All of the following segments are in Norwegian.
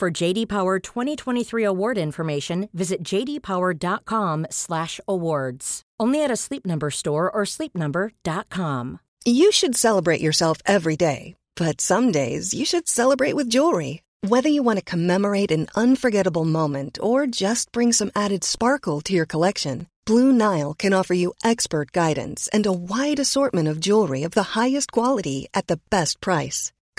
For JD Power 2023 award information, visit jdpower.com/awards. Only at a Sleep Number store or sleepnumber.com. You should celebrate yourself every day, but some days you should celebrate with jewelry. Whether you want to commemorate an unforgettable moment or just bring some added sparkle to your collection, Blue Nile can offer you expert guidance and a wide assortment of jewelry of the highest quality at the best price.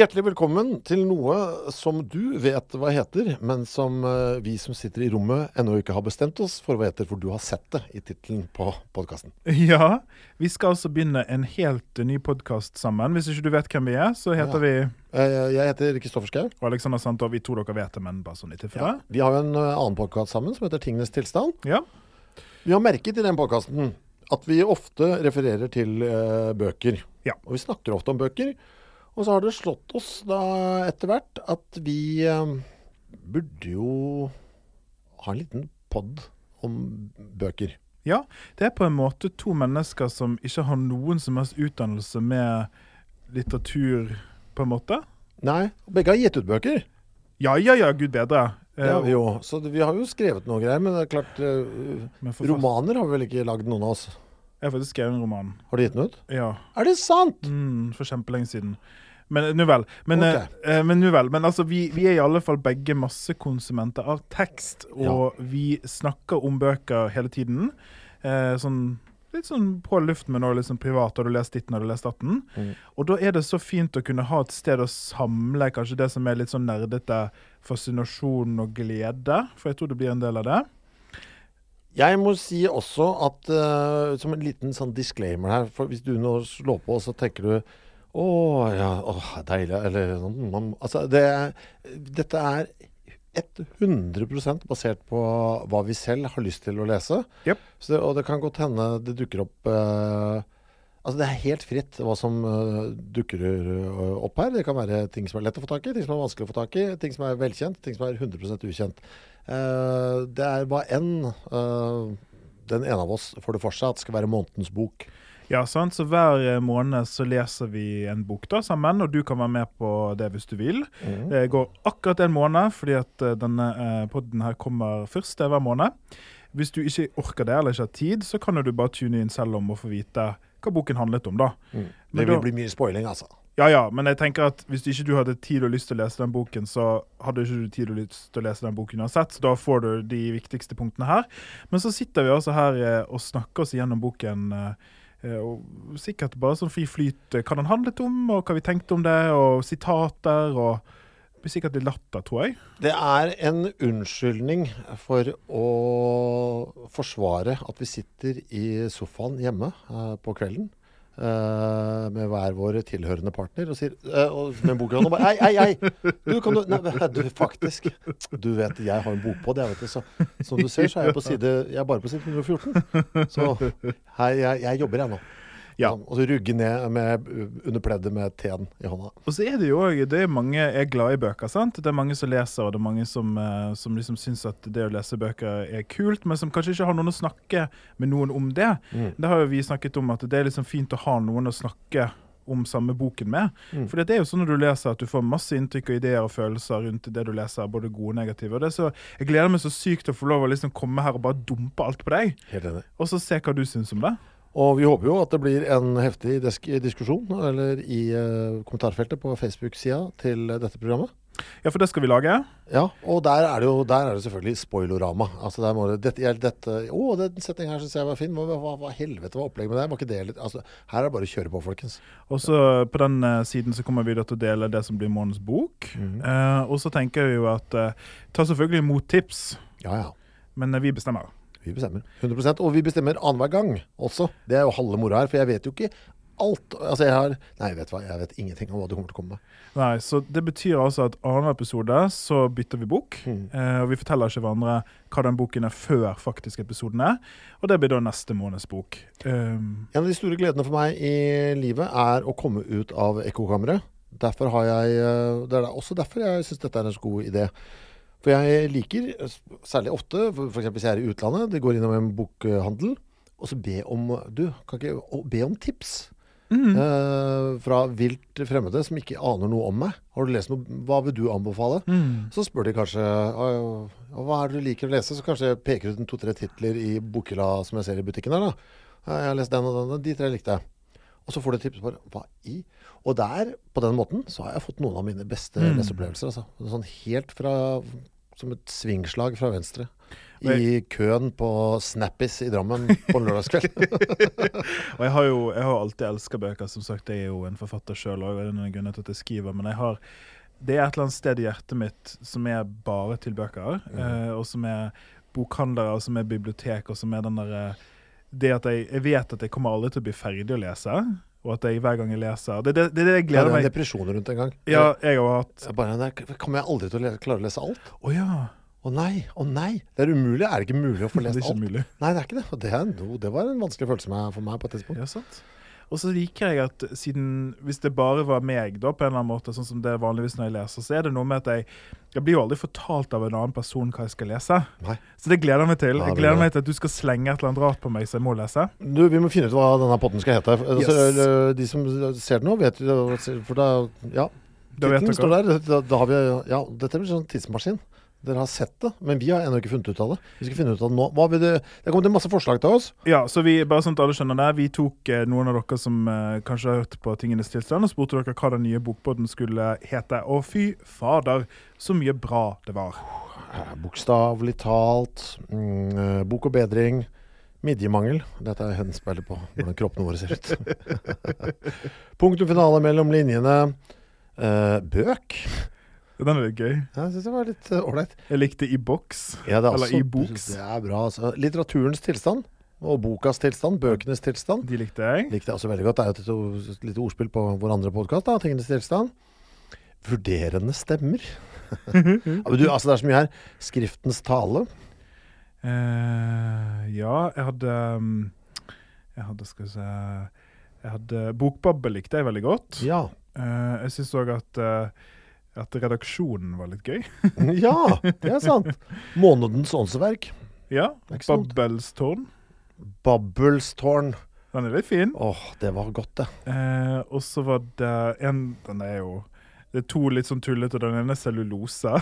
Hjertelig velkommen til noe som du vet hva heter, men som eh, vi som sitter i rommet ennå ikke har bestemt oss for hva heter, for du har sett det i tittelen på podkasten. Ja, vi skal altså begynne en helt ny podkast sammen. Hvis ikke du vet hvem vi er, så heter vi Eh, Jeg heter Kristoffer Schau. og Alexander Santov. Vi tror dere vet det, men bare sånn litt ifra. Vi har jo en eh, annen podkast sammen som heter Tingenes tilstand. Ja. Vi har merket i den podkasten at vi ofte refererer til bøker. Ja. Og vi snakker ofte om bøker. Og så har det slått oss da etter hvert at vi eh, burde jo ha en liten pod om bøker. ja. Det er på en måte to mennesker som ikke har noen som helst utdannelse med litteratur, på en måte. Nei, begge har gitt ut bøker. Ja, ja, ja, gud bedre. Har vi jo. Så vi har jo skrevet noe greier, men det er klart eh, Romaner har vi vel ikke lagd noen av oss. Jeg har faktisk skrevet en roman. Har du gitt den ut? Ja. Er det sant?! Mm, for kjempelenge siden. Men nu vel. Men, okay. eh, eh, men nu vel. Men altså, vi, vi er i alle fall begge massekonsumenter av tekst, og vi snakker om bøker hele tiden. Eh, sånn Litt sånn på luften med også liksom privat, har du lest ditt når du lest datten. Mm. Og da er det så fint å kunne ha et sted å samle kanskje det som er litt sånn nerdete fascinasjon og glede, for jeg tror det blir en del av det. Jeg må si også at uh, som en liten sånn disclaimer her, for hvis du nå slår på, så tenker du å ja, åh, deilig, eller man- Altså, det, dette er 100% basert på hva vi selv har lyst til å lese. Yep. Så det, og det kan godt hende det dukker opp eh, Altså Det er helt fritt hva som eh, dukker eh, opp her. Det kan være ting som er lett å få tak i, ting som er vanskelig å få tak i, ting som er velkjent, ting som er 100 ukjent. Eh, det er hva enn den ene av oss får det for seg at skal være månedens bok. Ja, sant? Så hver måned så leser vi en bok da sammen, og du kan være med på det hvis du vil. Det går akkurat en måned, fordi at denne podden her kommer først hver måned. Hvis du ikke orker det eller ikke har tid, så kan du bare tune inn selv om å få vite hva boken handlet om, da. Det vil da- bli mye spoiling, altså. Ja, ja, men jeg tenker at hvis ikke du hadde tid og lyst til å lese den boken, så hadde ikke du tid og lyst til å lese den boken uansett, så da får du de viktigste punktene her. Men så sitter vi altså her eh, og snakker oss gjennom boken, eh, eh, og sikkert bare sånn fri flyt, hva den handlet om, og hva vi tenkte om det, og sitater, og blir sikkert litt latter, tror jeg. Det er en unnskyldning for å forsvare at vi sitter i sofaen hjemme eh, på kvelden eh, med hver vår tilhørende partner og sier eh, og med en bok i hånda bare Hei, hei, hei! Du, kan du Nei, du, faktisk. Du vet, jeg har en bok på det, vet du. Så som du ser, så er jeg på side Jeg er bare på side 114. Så hei, jeg, jeg jobber, jeg nå. Ja. Sånn, og så rugge ned med, under pleddet med teen i hånda. Og så er det jo òg Det mange er glad i bøker. sant? Det er mange som leser, og det er mange som, eh, som liksom syns at det å lese bøker er kult, men som kanskje ikke har noen å snakke med noen om det. Det har jo vi snakket om, at det er liksom fint å ha noen å snakke om samme boken med. For det er jo sånn når du leser at du får masse inntrykk og ideer og følelser rundt det du leser, både gode og negative. Og det er så, Jeg gleder meg så sykt til å få lov å liksom komme her og bare dumpe alt på deg, Helt enig. og så se hva du syns om det. Og vi håper jo at det blir en heftig diskusjon eller i uh, kommentarfeltet på Facebook-sida til dette programmet. Ja, for det skal vi lage. Ja, og der er det jo der er det selvfølgelig spoilorama. Altså der må det, dette, dette, Å, den setningen her syns jeg var fin. Hva, hva, hva, helvete var opplegget med det? Var ikke det litt altså, Her er det bare å kjøre på, folkens. Og så På den uh, siden så kommer vi da til å dele det som blir månedens bok. Mm. Uh, og så tenker vi jo at uh, Ta selvfølgelig imot tips. Ja, ja. Men vi bestemmer. Vi bestemmer. 100% Og vi bestemmer annenhver gang også. Det er jo halve moroa her. For jeg vet jo ikke alt. Altså jeg har Nei, vet hva, jeg vet ingenting om hva du kommer til å komme med. Nei, Så det betyr altså at annenhver episode så bytter vi bok. Mm. Eh, og vi forteller ikke hverandre hva den boken er før faktisk episoden er. Og det blir da neste måneds bok. Um, en av de store gledene for meg i livet er å komme ut av ekkokammeret. Derfor har jeg eh, Det er også derfor jeg syns dette er en så god idé. For jeg liker, særlig ofte, f.eks. hvis jeg er i utlandet, det går innom en bokhandel, og så be om Du, kan ikke be om tips. Mm. Uh, fra vilt fremmede som ikke aner noe om meg. Har du lest noe? Hva vil du anbefale? Mm. Så spør de kanskje hva er det du liker å lese. Så kanskje jeg peker ut to-tre titler i bokhylla som jeg ser i butikken her. da. Jeg har lest den og den, og de tre likte jeg. Og så får du tips på hva i? Og der, på den måten, så har jeg fått noen av mine beste mm. leseopplevelser. Altså. Sånn helt fra Som et svingslag fra venstre i køen på Snappis i Drammen på en lørdagskveld. og jeg har jo jeg har alltid elska bøker. Som sagt, jeg er jo en forfatter sjøl òg, det er grunnen til at jeg skriver. Men jeg har, det er et eller annet sted i hjertet mitt som er bare til bøker. Mm. Eh, og som er bokhandlere, og som er bibliotek, og som er den derre eh, Det at jeg, jeg vet at jeg kommer aldri til å bli ferdig å lese. Og at jeg hver gang jeg leser Det er det, det, det, jeg gleder meg Det er depresjoner rundt en gang. Ja, jeg har hatt bare, Kommer jeg aldri til å klare å lese alt? Å oh, ja. Å nei, å nei! Det er umulig. Er det ikke mulig å få lest alt? Det er ikke Mulig. Nei, det er ikke det. Det, er, det, var en vanskelig følelse for meg på et tidspunkt. Ja, sant. Og så liker jeg at siden Hvis det bare var meg, da, på en eller annen måte, sånn som det er vanligvis når jeg leser, så er det noe med at jeg Jeg blir jo aldri fortalt av en annen person hva jeg skal lese. Nei. Så det gleder jeg meg til. Jeg gleder meg til at du skal slenge et eller annet rart på meg, som jeg må lese. Du, Vi må finne ut hva denne potten skal hete. Yes. Altså, de som ser det nå, vet jo For da Ja. Tittelen står der. Da, da har vi Ja, dette blir sånn tidsmaskin. Dere har sett det, men vi har ennå ikke funnet ut av det. Vi skal finne ut av Det nå. Hva vil det, det er kommet masse forslag til oss. Ja, så vi, bare sånn at alle skjønner det, vi tok eh, noen av dere som eh, kanskje har hørt på Tingenes tilstand, og spurte dere hva den nye bokbåten skulle hete. Og fy fader, så mye bra det var. Bokstavelig talt. Mm, eh, bok og bedring. Midjemangel. Dette er henspeilet på hvordan kroppene våre ser ut. Punktum finale mellom linjene. Eh, bøk. Den er litt gøy. Ja, jeg syns det var litt eh, ålreit. Uh, jeg likte i boks. Ja, Eller i boks. Det er bra. Altså. Litteraturens tilstand. Og bokas tilstand, bøkenes tilstand. De likte jeg. Likte jeg også veldig godt. Det er jo et, lite ordspill på vår andre podkast, Tingenes tilstand. Vurderende stemmer. ja, du, altså, det er så mye her. Skriftens tale. Uh, ja, jeg hadde um, Jeg hadde, skal vi se Jeg hadde Bokbabbe likte jeg veldig godt. Ja. Uh, jeg syns òg at at redaksjonen var litt gøy. ja, det er sant. Månedens åndsverk. Ja. Babbelstårn. Babbelstårn. Den er litt fin. Åh, oh, det var godt, det. Eh, og så var det en Den er jo det er to litt sånn tullete. Den ene er cellulose.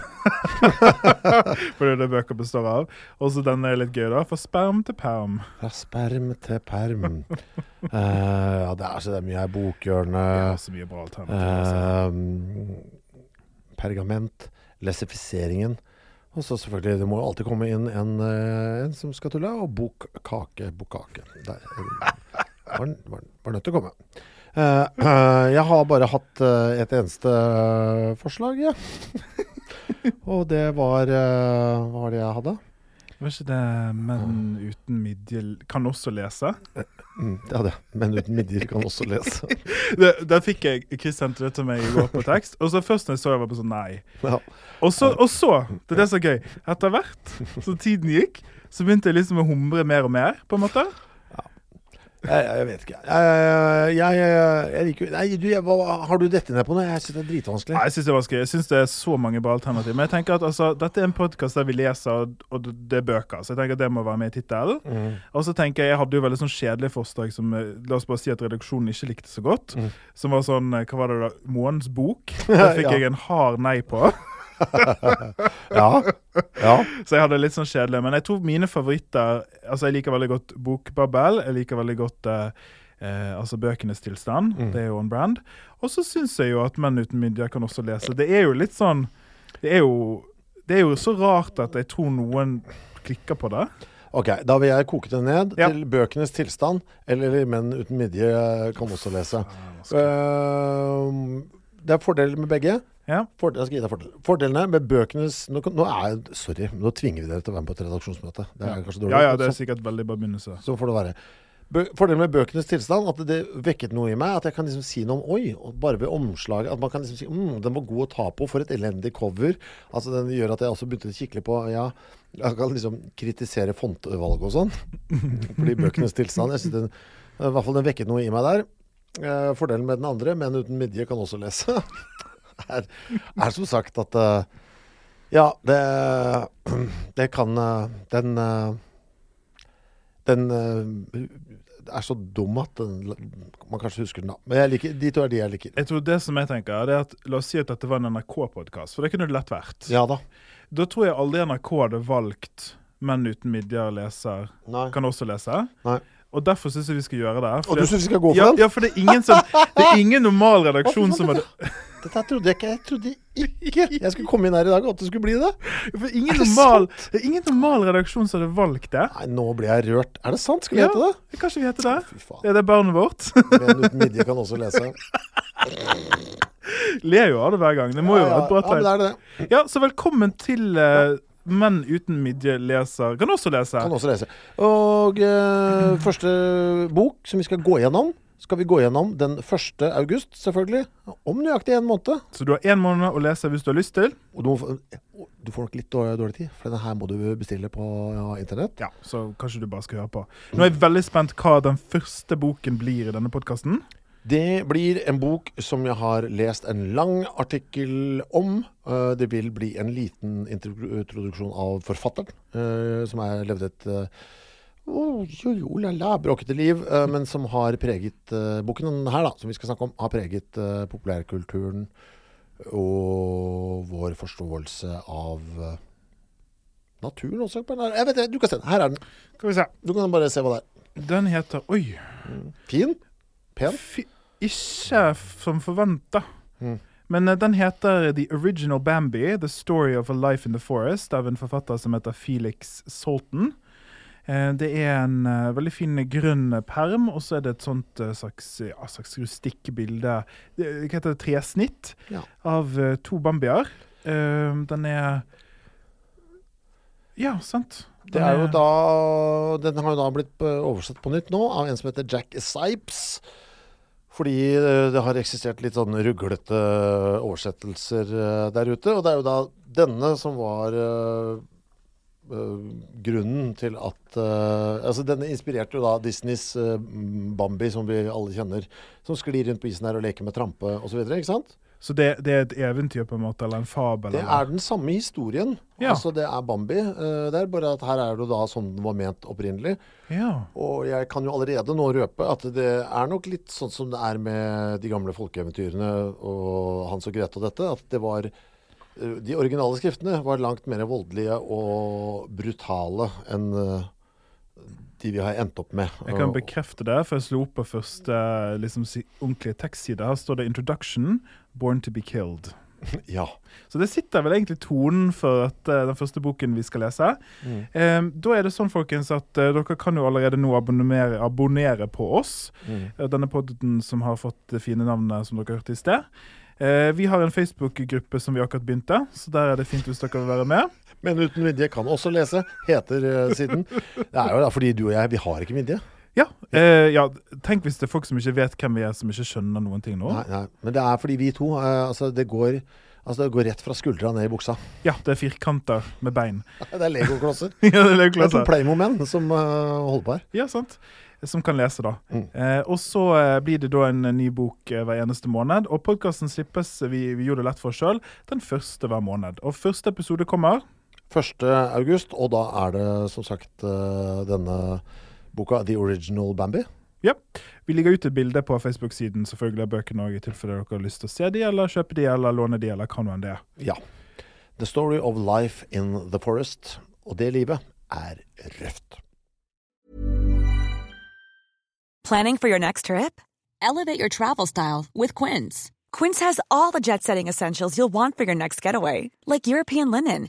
For det er det bøker består av. Og så den er litt gøy, da. Fra sperm til perm. Fra sperm til perm. uh, ja, det er så det er mye her. Bokhjørnet. Ja, så mye bra alternativer. Uh, pergament, lesifiseringen. Og så selvfølgelig, det må jo alltid komme inn en, eh, en som skal tulle, og bokkake, bokkake. Der var, var, var nødt til å komme. Uh, uh, jeg har bare hatt uh, et eneste forslag, ja. og det var Hva var det jeg hadde? Var ikke det menn uten midje kan også lese? Mm, ja, det. Menn uten midjer kan også lese. det, der fikk jeg Kristian til til meg i går på tekst. Og så først når jeg så jeg var på sånn nei. Ja. Og, så, og så, det er det som er gøy, etter hvert som tiden gikk, så begynte jeg liksom å humre mer og mer, på en måte. Jeg, jeg, vet ikke. Jeg, jeg, liker Nei, du, hva, har du dette ned på noe? Jeg syns det er dritvanskelig. Nei, jeg syns det er vanskelig. Jeg syns det er så mange bra alternativer. Men jeg tenker at altså, dette er en podkast der vi leser, og det er bøker. Så jeg tenker at det må være med i tittelen. Mm. Og så tenker jeg Jeg hadde jo veldig sånn kjedelig forslag som eh, La oss bare si at redaksjonen ikke likte så godt. Mm. Som var sånn eh, Hva var det da? Månens bok. Det fikk ja. jeg en hard nei på. Ja. ja. Så jeg hadde det litt sånn kjedelig. Men jeg tror mine favoritter Altså, jeg liker veldig godt Bokbabel. Jeg liker veldig godt eh, eh, altså Bøkenes tilstand. Mm. Det er jo on brand. Og så syns jeg jo at Menn uten midje kan også lese. Det er jo litt sånn Det er jo, det er jo så rart at jeg tror noen klikker på det. Ok, da vil jeg koke det ned Ja. til bøkenes tilstand, eller Menn uten midje kan også lese. Eh, det er fordeler med begge. Ja. Fordel, jeg skal gi deg fordel. Fordelene med bøkenes nå, nå er, Sorry, nå tvinger vi dere til å være med på et redaksjonsmøte. Det er kanskje dårlig. Ja, ja, det er sikkert veldig bra begynnelse. så får det være. Bø fordelen med bøkenes tilstand at det vekket noe i meg. At jeg kan liksom si noe om Oi, og bare ved omslaget. At man kan liksom si mm, den var god å ta på. For et elendig cover. Altså Den gjør at jeg også begynte å kikke på Ja, jeg kan liksom kritisere fontvalg og sånn. Fordi bøkenes tilstand Jeg synes den, I hvert fall den vekket noe i meg der. Eh, fordelen med den andre, men uten midje kan også lese, er, er som sagt at uh, Ja, det Det kan eh, Den den er så dum at den, man kanskje husker den da. Men jeg liker, de to er de jeg liker. Jeg tror det som jeg tenker, er at La oss si at dette var en NRK-podkast, for det kunne det lett vært. Ja da. Da tror jeg aldri NRK hadde valgt Menn uten midje leser Nei. kan også lese. Nei. Og derfor syns jeg vi skal gjøre det. Og du syns vi skal gå for ja, den? ja, for det er ingen, som, det er ingen normal redaksjon som hadde Dette trodde jeg ikke. Jeg trodde ikke jeg skulle komme inn her i dag og at det skulle bli det. for ingen Er det normal, Det er ingen normal redaksjon som hadde valgt det. Nei, nå blir jeg rørt. Er det sant? Skal vi Ja. hete det? Kanskje vi heter det? Fy faen. Er det barnet vårt? Men uten midje kan også lese. Ler jo av det hver gang. Det må jo være et bra ja, tegn. er. Ja, så velkommen til eh, Menn uten midjeleser. Kan også lese. Kan også lese. Og eh, første bok som vi skal gå gjennom, skal vi gå gjennom den 1. august, selvfølgelig. Om nøyaktig en måned. Så du har én måned å lese hvis du har lyst til. Og du, må, du får nok litt dårlig, dårlig tid, for denne her må du bestille på ja, internett. Ja, Så kanskje du bare skal høre på. Nå er jeg veldig spent hva den første boken blir i denne podkasten. Det blir en bok som jeg har lest en lang artikkel om. Eh, det vil bli en liten introduksjon av forfatteren, eh, som har levd et uh, oh, jo, jo, la, la, bråkete liv, eh, men som har preget eh, Boken her, da, som vi skal snakke om, har preget eh, populærkulturen og vår forståelse av eh, naturen også. på Jeg vet det, du kan se den. Her er den. Skal vi se. Du kan bare se hva det er. Den heter Oi. Fin? Pen? Fy, ikke som forventa. Mm. Men eh, den heter The Original Bambi, The Story of a Life in the Forest, av en forfatter som heter Felix Salton. Eh, Det er en eh, veldig fin grønn perm, og så er det et sånt slags, ja, slags rustikk bilde det, Hva heter det? Tresnitt Ja. av to bambier. Den er Ja, sant. Den, er jo da, den har jo da blitt oversatt på nytt nå av en som heter Jack Sipes. Fordi eh, det har eksistert litt sånn ruglete oversettelser eh, der ute. Og det er jo da denne som var eh, eh, grunnen til at uh, Altså denne inspirerte jo da Disneys uh, Bambi, som vi alle kjenner. Som sklir rundt på isen her og leker med trampe osv. Ikke sant? Så det, det er et eventyr, på en måte, eller en fabel? Det eller? er den samme historien. Ja. Altså Det er Bambi. uh, det er bare at her er det da sånn den var ment opprinnelig. Ja. Og jeg kan jo allerede nå røpe at det er nok litt sånn som det er med de gamle folkeeventyrene og Hans og Grete og dette, at det var uh, De originale skriftene var langt mer voldelige og brutale enn eh, de vi har endt opp med. Jeg kan bekrefte det, for jeg slo opp på første liksom, ordentlige tekstside. Her står det 'Introduction Born to be killed'. Ja. Så det sitter vel egentlig tonen for at, eh, den første boken vi skal lese. Mm. Eh, da er det sånn, folkens, at eh, dere kan jo allerede nå abonnere, abonnere på oss. Mm. Eh, Denne podden som har fått det fine navnet som dere hørte i sted. Eh, vi har en Facebook-gruppe som vi akkurat begynte, så der er det fint hvis dere vil være med. Men uten midje kan også lese, heter eh, siden. Det er jo da fordi du og jeg, vi har ikke midje. Ja, eh, ja, tenk hvis det er folk som ikke vet hvem vi er, som ikke skjønner noen ting nå. Nei, nei. Men det er fordi vi to eh, altså det, går, altså det går rett fra skuldra ned i buksa. Ja, det er firkanter med bein. Det er legoklosser. ja, det er legoklosser. Det er. Playmo-menn som uh, holder på her. Ja, sant. Som kan lese, da. Mm. Eh, og så eh, blir det da en ny bok hver eneste måned. Og podkasten slippes, vi, vi gjorde det lett for oss sjøl, den første hver måned. Og første episode kommer 1. august, og da er det som sagt eh, denne boka 'The Original Bambi'. Ja. Vi ligger ut et bilde på Facebook-siden selvfølgelig av bøkene òg, i tilfelle dere har lyst til å se de, eller kjøpe de, eller låne de, eller hva nå enn det er. Ja. The story of life in the forest. Og det livet er røft. Planning for your next trip? Elevate your travel style with Quince. Quince has all the jet setting essentials you'll want for your next getaway, like European linen,